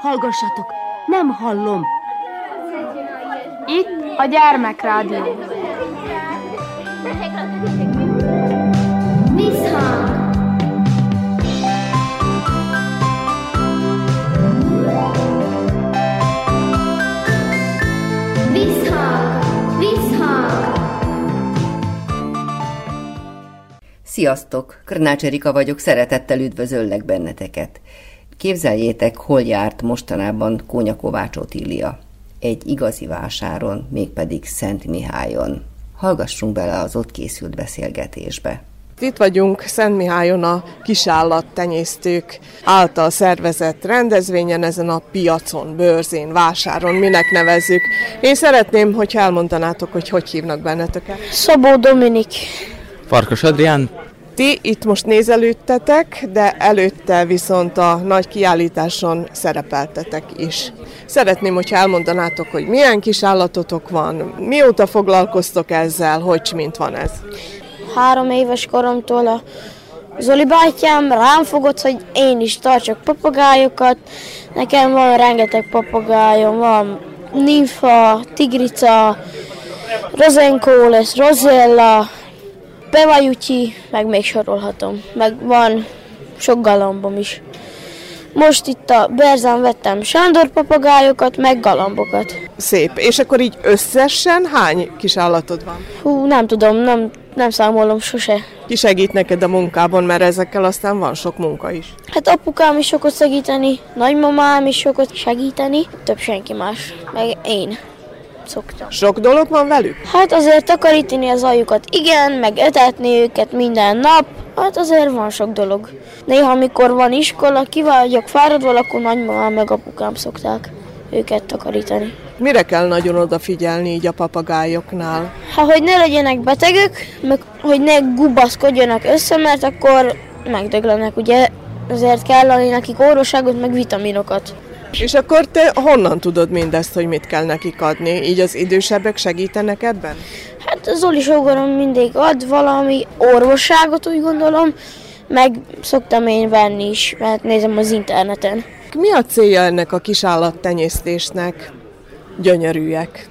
Hallgassatok, nem hallom. Itt a gyermekrádió. Sziasztok! Krnács Erika vagyok, szeretettel üdvözöllek benneteket. Képzeljétek, hol járt mostanában Kónya Kovács Otília. Egy igazi vásáron, mégpedig Szent Mihályon. Hallgassunk bele az ott készült beszélgetésbe. Itt vagyunk Szent Mihályon a kisállattenyésztők által szervezett rendezvényen, ezen a piacon, bőrzén, vásáron, minek nevezzük. Én szeretném, hogyha elmondanátok, hogy hogy hívnak benneteket. Szabó Dominik. Farkas Adrián, Ti itt most nézelődtetek, de előtte viszont a nagy kiállításon szerepeltetek is. Szeretném, hogyha elmondanátok, hogy milyen kis állatotok van, mióta foglalkoztok ezzel, hogy mint van ez. Három éves koromtól a Zoli bátyám rám fogott, hogy én is tartsak papagájokat. Nekem van rengeteg papagájom, van nimfa, tigrica, rozenkó lesz, rozella, Pevajutyi, meg még sorolhatom. Meg van sok galambom is. Most itt a Berzán vettem Sándor papagájokat, meg galambokat. Szép. És akkor így összesen hány kis állatod van? Hú, nem tudom, nem, nem számolom sose. Ki segít neked a munkában, mert ezekkel aztán van sok munka is. Hát apukám is sokat segíteni, nagymamám is sokat segíteni, több senki más, meg én szoktam. Sok dolog van velük? Hát azért takarítani az aljukat, igen, meg etetni őket minden nap, hát azért van sok dolog. Néha, amikor van iskola, ki vagyok fáradva, akkor nagymamám meg apukám szokták őket takarítani. Mire kell nagyon odafigyelni így a papagájoknál? Hát, hogy ne legyenek betegek, meg hogy ne gubaszkodjanak össze, mert akkor megdöglenek, ugye? Ezért kell adni nekik orvosságot, meg vitaminokat. És akkor te honnan tudod mindezt, hogy mit kell nekik adni? Így az idősebbek segítenek ebben? Hát Zoli sógorom mindig ad valami orvosságot, úgy gondolom, meg szoktam én venni is, mert nézem az interneten. Mi a célja ennek a kis állattenyésztésnek? Gyönyörűek.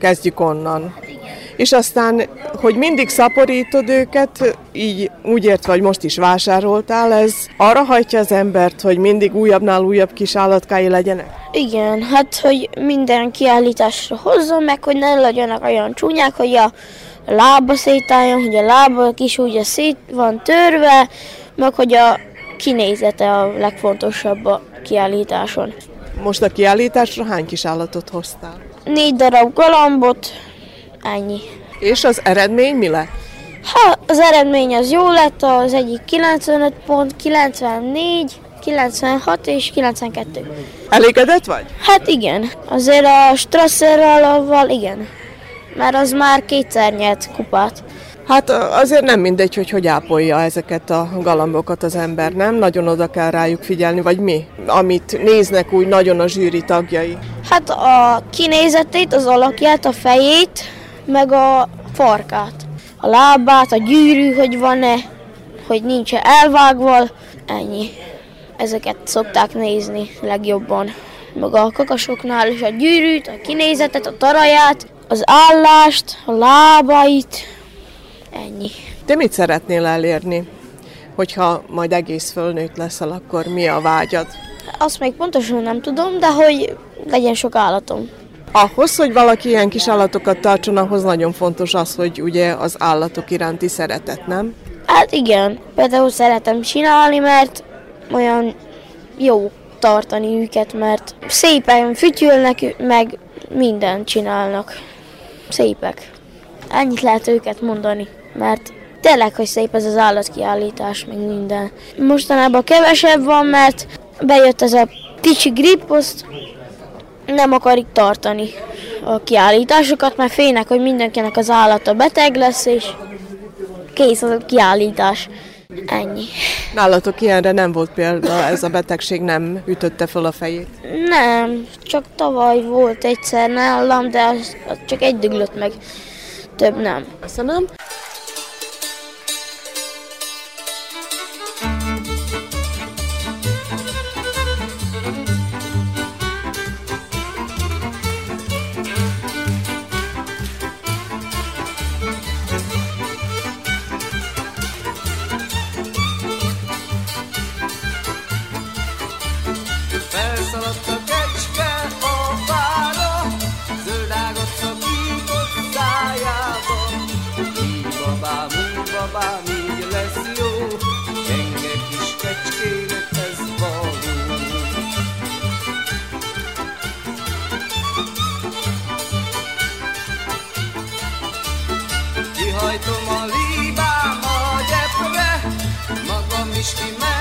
Kezdjük onnan. És aztán, hogy mindig szaporítod őket, így úgy értve, hogy most is vásároltál, ez arra hajtja az embert, hogy mindig újabbnál újabb kis állatkái legyenek? Igen, hát hogy minden kiállításra hozzon, meg hogy ne legyenek olyan csúnyák, hogy a lába szétálljon, hogy a lába is úgy szét van törve, meg hogy a kinézete a legfontosabb a kiállításon. Most a kiállításra hány kis állatot hoztál? Négy darab galambot, ennyi. És az eredmény mi lett? Ha az eredmény az jó lett, az egyik 95 pont, 94, 96 és 92. Elégedett vagy? Hát igen, azért a Strasserrel igen, mert az már kétszer nyert kupát. Hát azért nem mindegy, hogy hogy ápolja ezeket a galambokat az ember, nem? Nagyon oda kell rájuk figyelni, vagy mi? Amit néznek úgy nagyon a zsűri tagjai. Hát a kinézetét, az alakját, a fejét, meg a farkát. A lábát, a gyűrű, hogy van-e, hogy nincs -e elvágva, ennyi. Ezeket szokták nézni legjobban. Meg a kakasoknál is a gyűrűt, a kinézetet, a taraját, az állást, a lábait, ennyi. Te mit szeretnél elérni? Hogyha majd egész fölnőtt leszel, akkor mi a vágyad? Azt még pontosan nem tudom, de hogy legyen sok állatom. Ahhoz, hogy valaki ilyen kis állatokat tartson, ahhoz nagyon fontos az, hogy ugye az állatok iránti szeretet, nem? Hát igen, például szeretem csinálni, mert olyan jó tartani őket, mert szépen fütyülnek, meg mindent csinálnak. Szépek. Ennyit lehet őket mondani, mert tényleg, hogy szép ez az állatkiállítás, meg minden. Mostanában kevesebb van, mert bejött ez a kicsi gripposzt, nem akarik tartani a kiállításokat, mert félnek, hogy mindenkinek az állata beteg lesz, és kész az a kiállítás. Ennyi. Nálatok ilyenre nem volt példa, ez a betegség nem ütötte fel a fejét? Nem, csak tavaly volt egyszer nálam, de az, az csak egy döglött meg, több nem. Köszönöm. Is kimegyek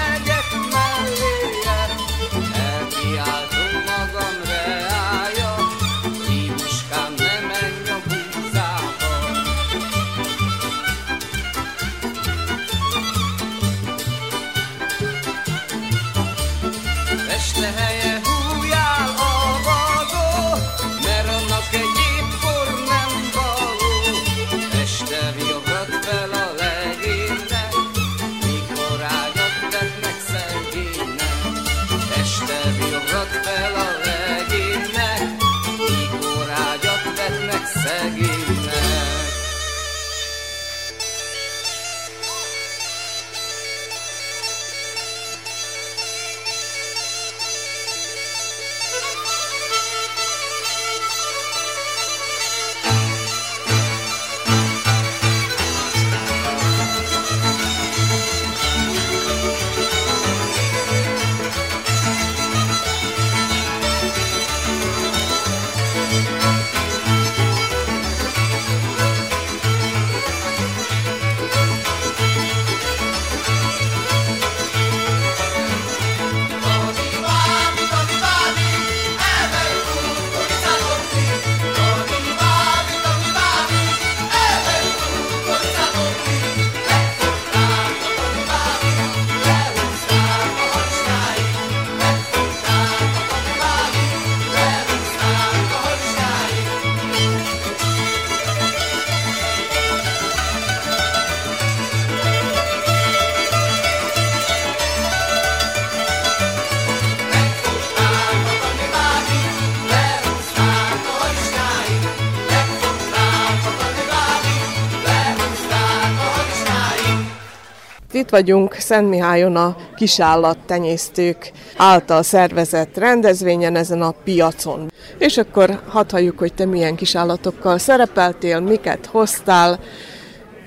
Itt vagyunk Szent Mihályon a kisállattenyésztők által szervezett rendezvényen ezen a piacon. És akkor hadd halljuk, hogy te milyen kisállatokkal szerepeltél, miket hoztál,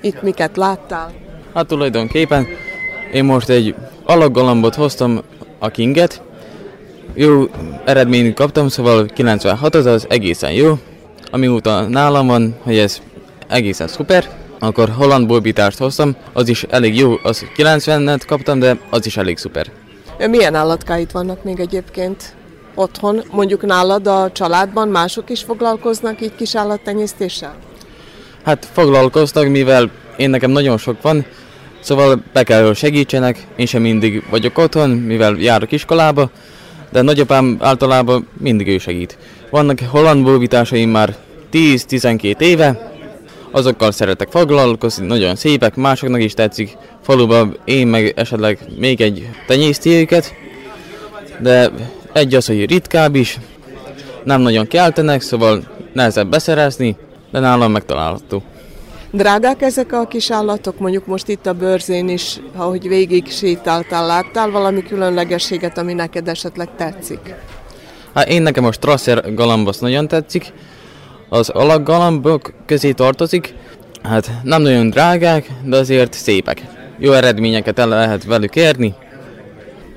itt miket láttál. Hát tulajdonképpen én most egy alaggalambot hoztam a Kinget. Jó eredményt kaptam, szóval 96 az az egészen jó. Amióta nálam van, hogy ez egészen szuper. Akkor holland bolbítást hoztam, az is elég jó, az 90-et kaptam, de az is elég szuper. Milyen állatkáit vannak még egyébként otthon? Mondjuk nálad a családban mások is foglalkoznak így kisállattenyésztéssel? Hát foglalkoztak, mivel én nekem nagyon sok van, szóval be kell, hogy segítsenek, én sem mindig vagyok otthon, mivel járok iskolába, de nagyapám általában mindig ő segít. Vannak holland bóvításaim már 10-12 éve, azokkal szeretek foglalkozni, nagyon szépek, másoknak is tetszik. Faluban én meg esetleg még egy tenyészti őket, de egy az, hogy ritkább is, nem nagyon keltenek, szóval nehezebb beszerezni, de nálam megtalálható. Drágák ezek a kis állatok? Mondjuk most itt a bőrzén is, ahogy végig sétáltál, láttál valami különlegességet, ami neked esetleg tetszik? Hát én nekem a Strasser galamb nagyon tetszik, az alaggalambok közé tartozik, hát nem nagyon drágák, de azért szépek. Jó eredményeket el lehet velük érni.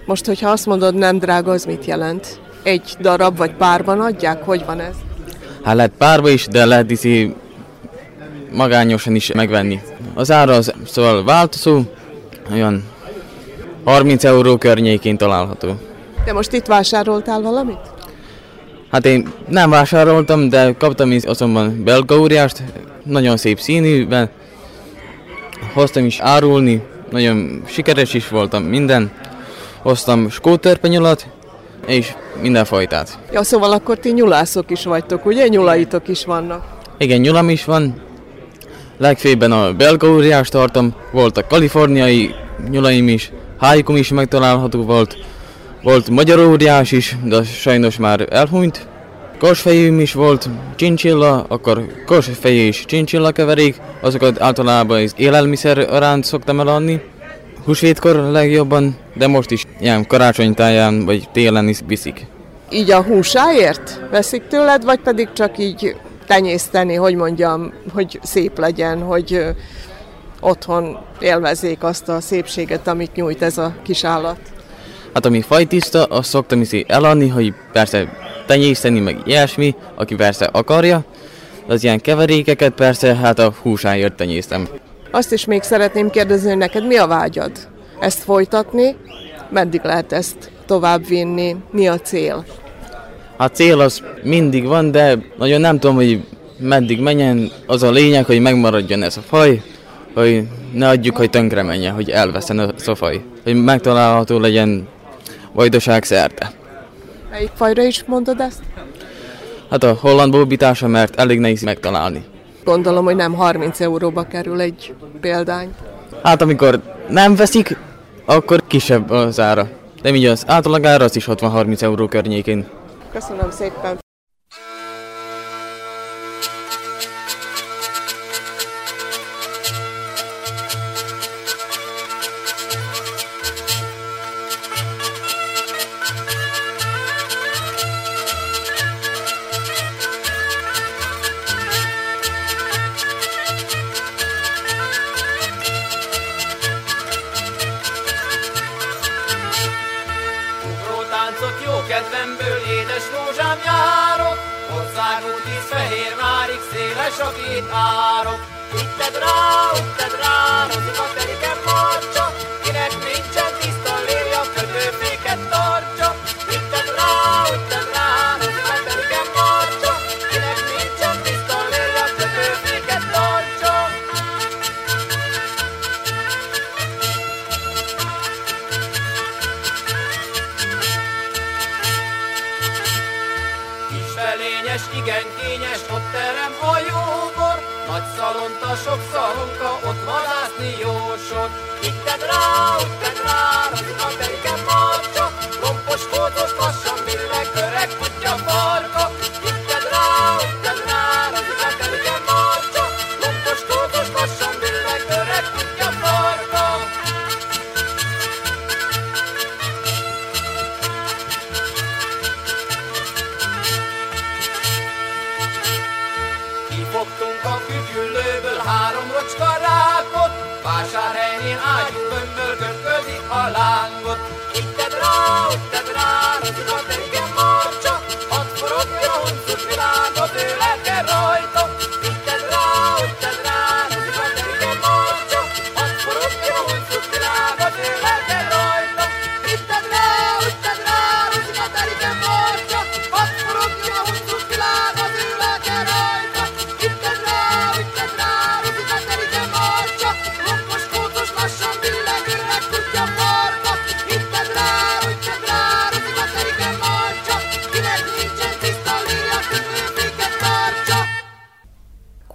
Most, hogyha azt mondod nem drága, az mit jelent? Egy darab vagy párban adják? Hogy van ez? Hát lehet párba is, de lehet iszi magányosan is megvenni. Az ára az szóval változó, olyan 30 euró környékén található. Te most itt vásároltál valamit? Hát én nem vásároltam, de kaptam is azonban belga óriást, nagyon szép színűben. Hoztam is árulni, nagyon sikeres is voltam minden. Hoztam skóterpenyolat, és minden fajtát. Ja, szóval akkor ti nyulászok is vagytok, ugye? Nyulaitok is vannak. Igen, nyulam is van. Legfőbben a belga óriást tartom, volt a kaliforniai nyulaim is, hájkum is megtalálható volt. Volt magyar óriás is, de sajnos már elhunyt. Korsfejűm is volt, csincsilla, akkor korsfejű és csincsilla keverék, azokat általában az élelmiszer aránt szoktam eladni. Húsvétkor legjobban, de most is ilyen karácsonytáján vagy télen is viszik. Így a húsáért veszik tőled, vagy pedig csak így tenyészteni, hogy mondjam, hogy szép legyen, hogy otthon élvezzék azt a szépséget, amit nyújt ez a kis állat. Hát ami fajtiszta, azt szoktam is eladni, hogy persze tenyészteni, meg ilyesmi, aki persze akarja. De az ilyen keverékeket persze hát a húsáért tenyésztem. Azt is még szeretném kérdezni, hogy neked mi a vágyad? ezt folytatni? Meddig lehet ezt továbbvinni? Mi a cél? A cél az mindig van, de nagyon nem tudom, hogy meddig menjen. Az a lényeg, hogy megmaradjon ez a faj, hogy ne adjuk, hogy tönkre menjen, hogy elveszen ez a faj. Hogy megtalálható legyen vajdaság szerte. Melyik fajra is mondod ezt? Hát a holland bóbítása, mert elég nehéz megtalálni. Gondolom, hogy nem 30 euróba kerül egy példány. Hát amikor nem veszik, akkor kisebb az ára. De így az átlag ára az is 60-30 euró környékén. Köszönöm szépen. Igen kényes, ott terem a jóbor, Nagy szalonta, sok szalonka, ott vadászni jósor. Itted rá, itted rá, razik a teriken marcsa, Lompos, kócos, lassan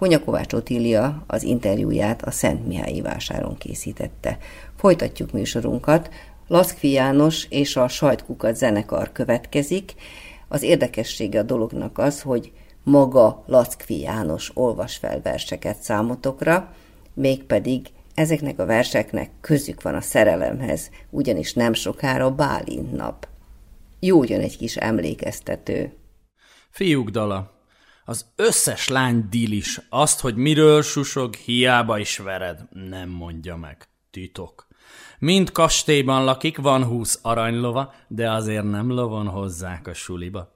Kónya Kovács Otília az interjúját a Szent Mihályi vásáron készítette. Folytatjuk műsorunkat. Laszkvi János és a Sajtkukat zenekar következik. Az érdekessége a dolognak az, hogy maga Laszkvi János olvas fel verseket számotokra, mégpedig ezeknek a verseknek közük van a szerelemhez, ugyanis nem sokára Bálint nap. Jó jön egy kis emlékeztető. Fiúk dala. Az összes lány dilis. Azt, hogy miről susog, hiába is vered. Nem mondja meg. Titok. Mind kastélyban lakik, van húsz aranylova, de azért nem lovon hozzák a suliba.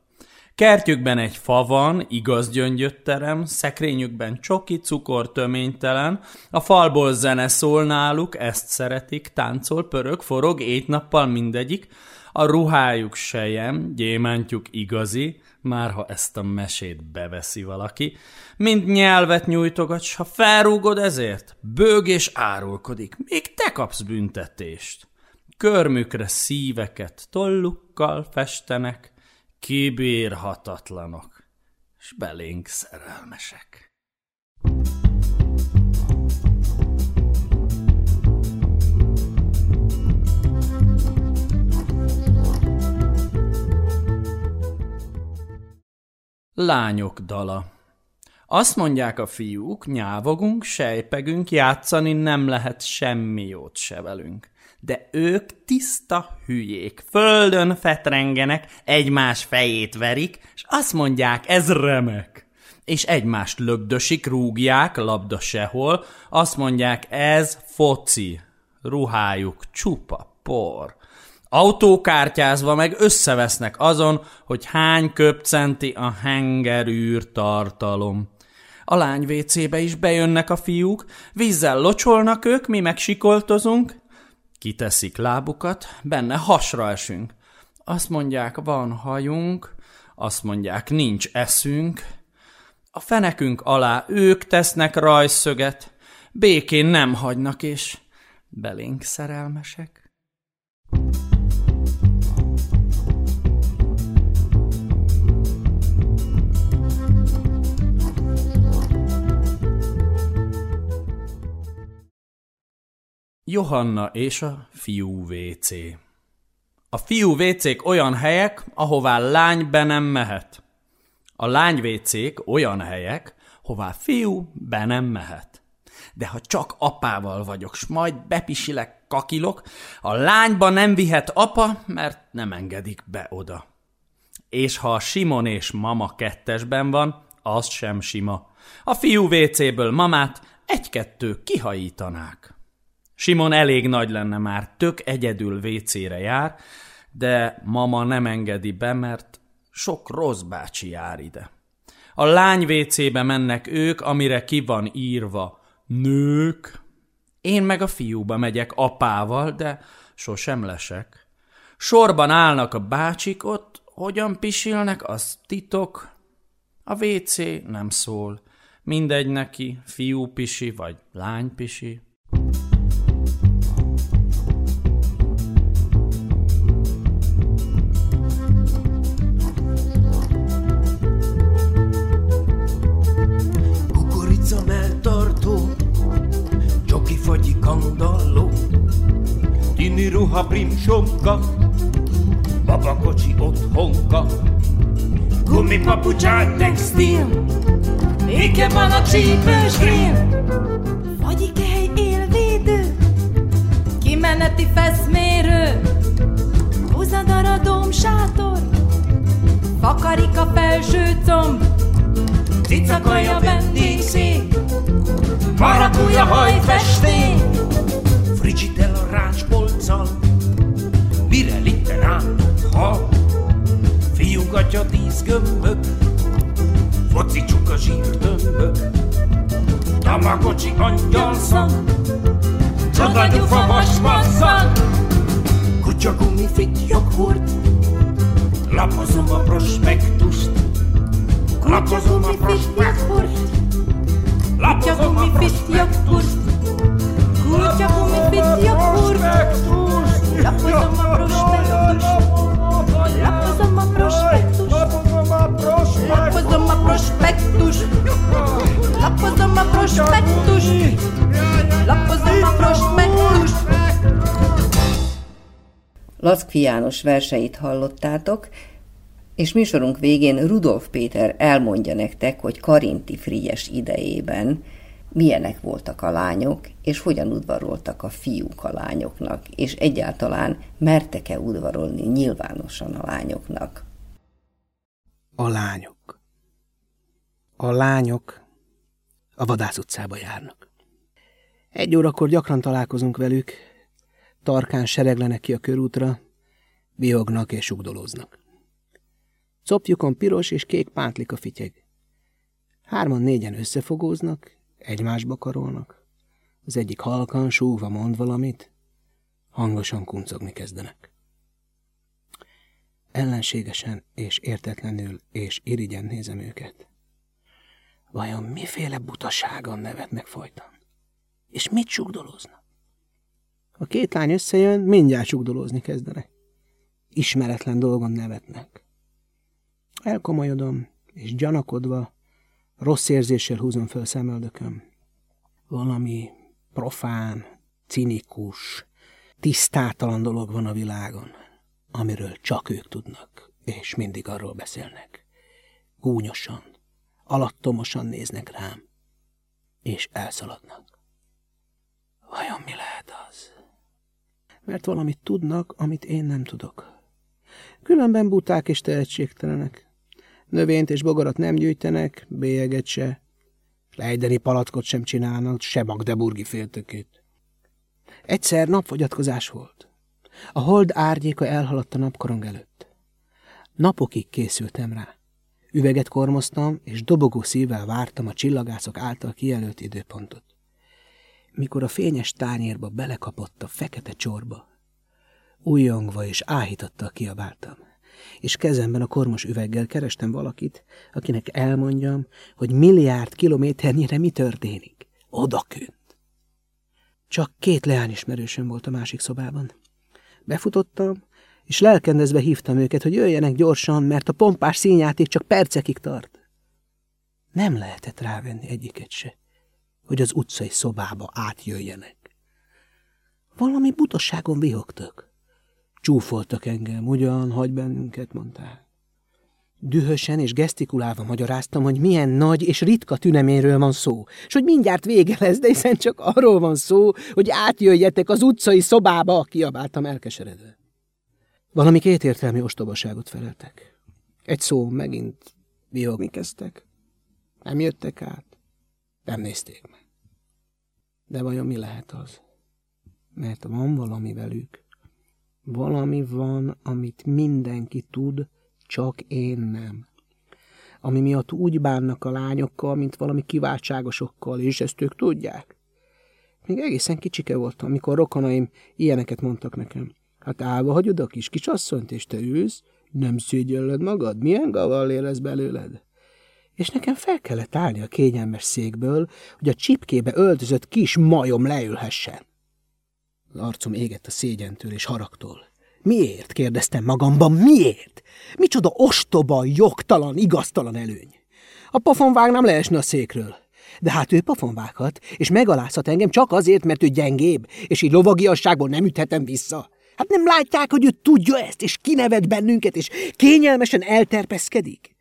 Kertjükben egy fa van, igaz gyöngyötterem, szekrényükben csoki, cukor töménytelen, a falból zene szól náluk, ezt szeretik, táncol, pörög, forog, éjt-nappal mindegyik, a ruhájuk sejem, gyémántjuk igazi, már ha ezt a mesét beveszi valaki, mind nyelvet nyújtogat, s ha felrúgod ezért, bőg és árulkodik, még te kapsz büntetést. Körmükre szíveket tollukkal festenek, kibírhatatlanok, s belénk szerelmesek. Lányok dala Azt mondják a fiúk, nyávogunk, sejpegünk, játszani nem lehet semmi jót se velünk. De ők tiszta hülyék, földön fetrengenek, egymás fejét verik, és azt mondják, ez remek. És egymást lögdösik, rúgják, labda sehol, azt mondják, ez foci, ruhájuk csupa por. Autókártyázva meg összevesznek azon, hogy hány köpcenti a hengerűr tartalom. A lány WC-be is bejönnek a fiúk, vízzel locsolnak ők, mi meg sikoltozunk. Kiteszik lábukat, benne hasra esünk. Azt mondják, van hajunk, azt mondják, nincs eszünk. A fenekünk alá ők tesznek rajszöget, békén nem hagynak, és belénk szerelmesek. Johanna és a fiú WC A fiú WC-k olyan helyek, ahová lány be nem mehet. A lány wc olyan helyek, hová fiú be nem mehet. De ha csak apával vagyok, s majd bepisilek, kakilok, a lányba nem vihet apa, mert nem engedik be oda. És ha a Simon és mama kettesben van, az sem sima. A fiú WC-ből mamát egy-kettő kihajítanák. Simon elég nagy lenne már, tök egyedül vécére jár, de mama nem engedi be, mert sok rossz bácsi jár ide. A lány vécébe mennek ők, amire ki van írva nők. Én meg a fiúba megyek apával, de sosem lesek. Sorban állnak a bácsik ott, hogyan pisilnek, az titok. A WC nem szól. Mindegy neki, fiú pisi vagy lány pisi. Tini ruha primsomka, babakocsi otthonka, gumipapucsák textil, Éke van a csípős grill, Fagyikehely élvédő, kimeneti feszmérő, Húzadara sátor, fakarika felső comb, cicakaja vendégszék, marakúja hajfesték, Frigitel a rácspolccal, hal, fiúgatja tíz gömbök, foci csuka zsírtömbök, tamagocsi angyalszag, csodagyufa vasmasszag, kutya gumifit joghurt, lapozom a prospektust, lapozom a prospektust, lapozom a prospektust, kutya gumifit joghurt, lapozom a prospektust, lapozom a prospektust, lapozom a prospektus, lapozom a prospektus, lapozom a prospektus. Lackfi János verseit hallottátok, és műsorunk végén Rudolf Péter elmondja nektek, hogy Karinti Frigyes idejében milyenek voltak a lányok, és hogyan udvaroltak a fiúk a lányoknak, és egyáltalán mertek-e udvarolni nyilvánosan a lányoknak. A lányok. A lányok a vadász utcába járnak. Egy órakor gyakran találkozunk velük, tarkán sereglenek ki a körútra, bihognak és ugdolóznak. Copjukon piros és kék pántlika fityeg. Hárman-négyen összefogóznak, egymásba karolnak. Az egyik halkan, súgva mond valamit, hangosan kuncogni kezdenek. Ellenségesen és értetlenül és irigyen nézem őket. Vajon miféle butaságon nevetnek folyton? És mit sugdolóznak? A két lány összejön, mindjárt sugdolózni kezdenek. Ismeretlen dolgon nevetnek. Elkomolyodom, és gyanakodva, rossz érzéssel húzom föl szemöldököm. Valami profán, cinikus, tisztátalan dolog van a világon, amiről csak ők tudnak, és mindig arról beszélnek. Gúnyosan, alattomosan néznek rám, és elszaladnak. Vajon mi lehet az? Mert valamit tudnak, amit én nem tudok. Különben buták és tehetségtelenek. Növényt és bogarat nem gyűjtenek, bélyeget se. Lejdeni palackot sem csinálnak, se magdeburgi féltökét. Egyszer napfogyatkozás volt. A hold árnyéka elhaladt a napkorong előtt. Napokig készültem rá. Üveget kormoztam, és dobogó szívvel vártam a csillagászok által kijelölt időpontot. mikor a fényes tányérba belekapott a fekete csorba. Újjongva és áhítattal kiabáltam, és kezemben a kormos üveggel kerestem valakit, akinek elmondjam, hogy milliárd kilométernyire mi történik. Odakünt. Csak két leányismerősöm volt a másik szobában. Befutottam, és lelkendezve hívtam őket, hogy jöjjenek gyorsan, mert a pompás színjáték csak percekig tart. Nem lehetett rávenni egyiket se, hogy az utcai szobába átjöjjenek. Valami butaságon vihogtak. Csúfoltak engem, ugyan, hagy bennünket, mondták. Dühösen és gesztikulálva magyaráztam, hogy milyen nagy és ritka tüneméről van szó, és hogy mindjárt vége lesz, de hiszen csak arról van szó, hogy átjöjjetek az utcai szobába, kiabáltam elkeseredve. Valami kétértelmű ostobaságot feleltek. Egy szó megint vihogni kezdtek. Nem jöttek át, nem nézték meg. De vajon mi lehet az? Mert van valami velük. Valami van, amit mindenki tud, csak én nem. Ami miatt úgy bánnak a lányokkal, mint valami kiváltságosokkal, és ezt ők tudják. Még egészen kicsike voltam, amikor rokonaim ilyeneket mondtak nekem. Hát állva hagyod a kis kisasszonyt, és te ülsz, nem szégyelled magad, milyen gavallér lesz belőled? És nekem fel kellett állni a kényelmes székből, hogy a csipkébe öltözött kis majom leülhessen. Az arcom égett a szégyentől és haragtól. Miért? kérdeztem magamban, miért? Micsoda ostoba, jogtalan, igaztalan előny. A pofon vágnám leesni a székről. De hát ő pofonvághat, és megalázhat engem csak azért, mert ő gyengébb, és így lovagiasságból nem üthetem vissza. Hát nem látják, hogy ő tudja ezt, és kinevet bennünket, és kényelmesen elterpeszkedik?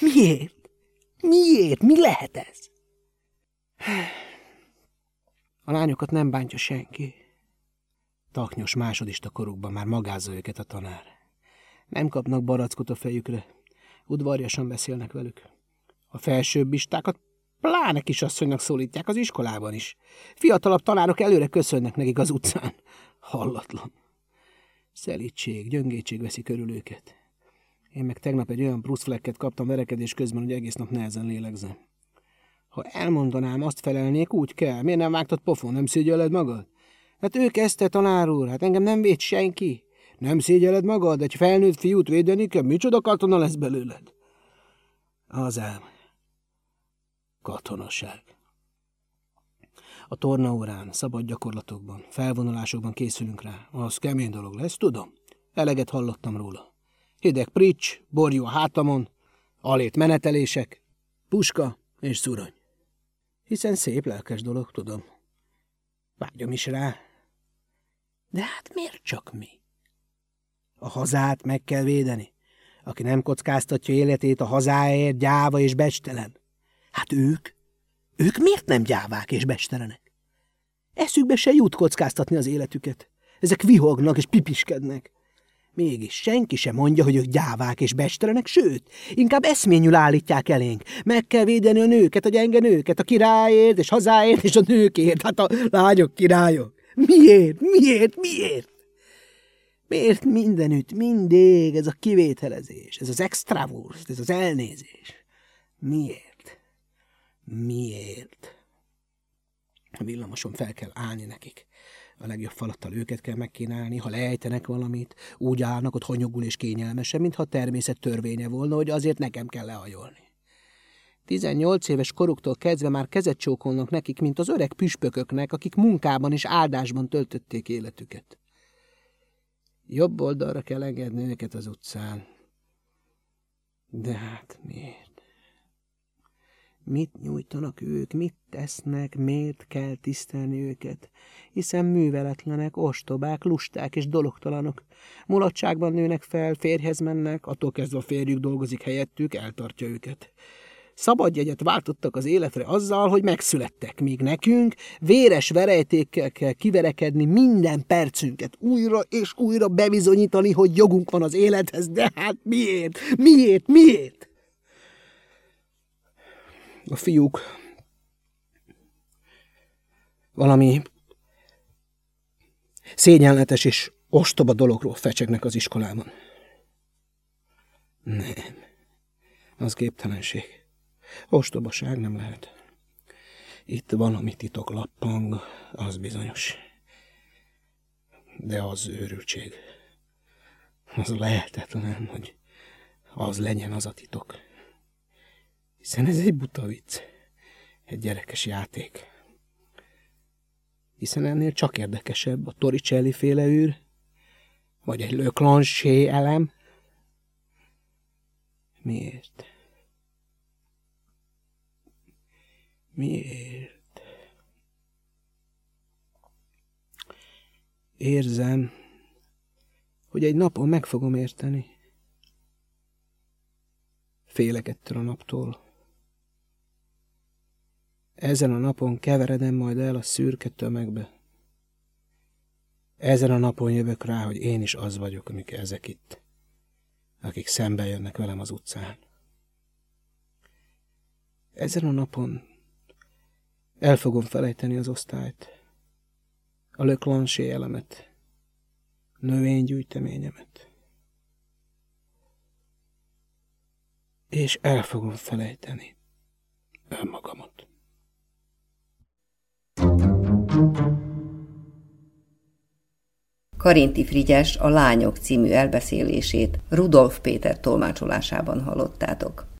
Miért? Miért? Mi lehet ez? A lányokat nem bántja senki. Taknyos másodista korukban már magázza őket a tanár. Nem kapnak barackot a fejükre. Udvarjasan beszélnek velük. A felsőbbistákat pláne kisasszonynak szólítják az iskolában is. Fiatalabb tanárok előre köszönnek nekik az utcán. Hallatlan. Szelítség, gyöngétség veszi körül őket. Én meg tegnap egy olyan pluszflekket kaptam verekedés közben, hogy egész nap nehezen lélegzem. Ha elmondanám, azt felelnék, úgy kell. Miért nem vágtad pofon, nem szégyelled magad? Hát ő kezdte, tanár úr, hát engem nem véd senki. Nem szégyeled magad, egy felnőtt fiút védeni kell, micsoda katona lesz belőled? Az ám. Katonaság. A tornaórán, szabad gyakorlatokban, felvonulásokban készülünk rá. Az kemény dolog lesz, tudom. Eleget hallottam róla. Hideg prics, borjú a hátamon, alét menetelések, puska és szurony. Hiszen szép lelkes dolog, tudom. Vágyom is rá. De hát miért csak mi? A hazát meg kell védeni. Aki nem kockáztatja életét a hazáért, gyáva és becstelen. Hát ők? Ők miért nem gyávák és becstelenek? Eszükbe se jut kockáztatni az életüket. Ezek vihognak és pipiskednek. Mégis senki sem mondja, hogy ők gyávák és bestelenek, sőt, inkább eszményül állítják elénk. Meg kell védeni a nőket, a gyenge nőket, a királyért és hazáért és a nőkért, hát a lányok királyok. Miért? Miért? Miért? Miért mindenütt, mindig ez a kivételezés, ez az extravurst, ez az elnézés? Miért? Miért? A villamoson fel kell állni nekik. A legjobb falattal őket kell megkínálni, ha leejtenek valamit, úgy állnak ott hanyogul és kényelmesen, mintha a természet törvénye volna, hogy azért nekem kell lehajolni. 18 éves koruktól kezdve már kezet csókolnak nekik, mint az öreg püspököknek, akik munkában és áldásban töltötték életüket. Jobb oldalra kell engedni őket az utcán. De hát miért? Mit nyújtanak ők, mit tesznek, miért kell tisztelni őket? Hiszen műveletlenek, ostobák, lusták és dologtalanok. Mulatságban nőnek fel, férjhez mennek, attól kezdve a férjük dolgozik helyettük, eltartja őket. Szabadjegyet váltottak az életre azzal, hogy megszülettek, míg nekünk véres verejtékkel kell kiverekedni minden percünket, újra és újra bebizonyítani, hogy jogunk van az élethez, de hát miért? Miért? Miért? A fiúk valami szégyenletes és ostoba dologról fecsegnek az iskolában. Nem, az képtelenség. Ostobaság nem lehet. Itt valami titok lappang, az bizonyos. De az őrültség. Az lehetetlen, hogy az legyen az a titok. Hiszen ez egy buta vicc, egy gyerekes játék. Hiszen ennél csak érdekesebb a Torricelli féle űr, vagy egy Le elem. Miért? Miért? Érzem, hogy egy napon meg fogom érteni. Félek ettől a naptól. Ezen a napon keveredem majd el a szürke tömegbe. Ezen a napon jövök rá, hogy én is az vagyok, amik ezek itt, akik szembe jönnek velem az utcán. Ezen a napon el fogom felejteni az osztályt, a löklansé elemet, növénygyűjteményemet. És el fogom felejteni önmagamat. Karinti Frigyes a Lányok című elbeszélését Rudolf Péter tolmácsolásában hallottátok.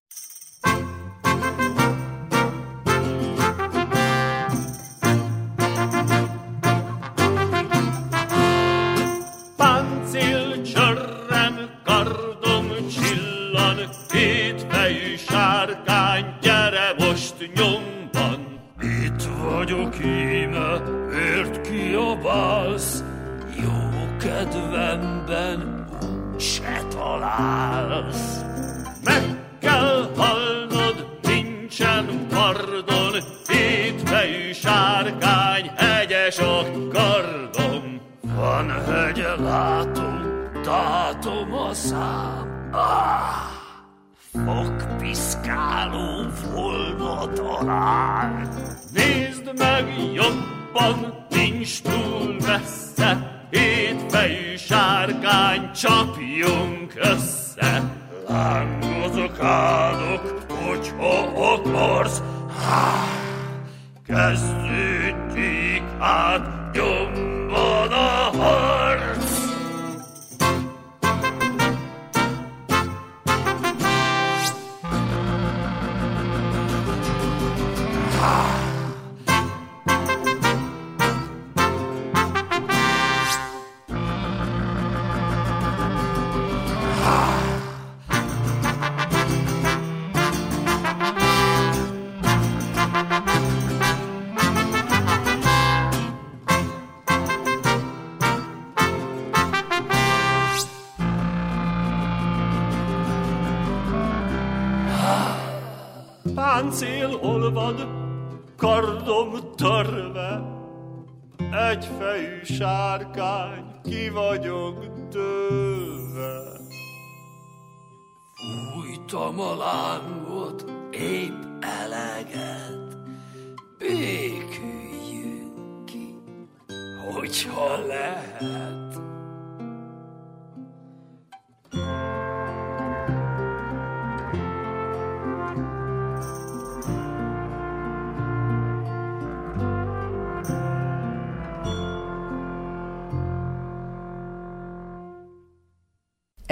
Páncél lángot, épp eleget, béküljünk ki, hogyha lehet.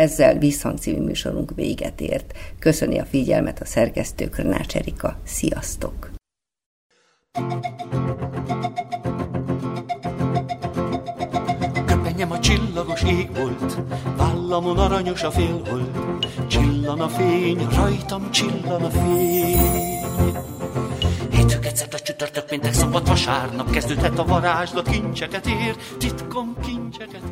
Ezzel Visszhang című műsorunk véget ért. Köszöni a figyelmet a szerkesztő Krnács Erika. Sziasztok! Köpenyem a csillagos ég volt, vállamon aranyos a félhold, csillan a fény, rajtam csillan a fény. Hétfő, a csütörtök, péntek, szombat, vasárnap kezdődhet a varázslat, kincseket ér, titkom kincseket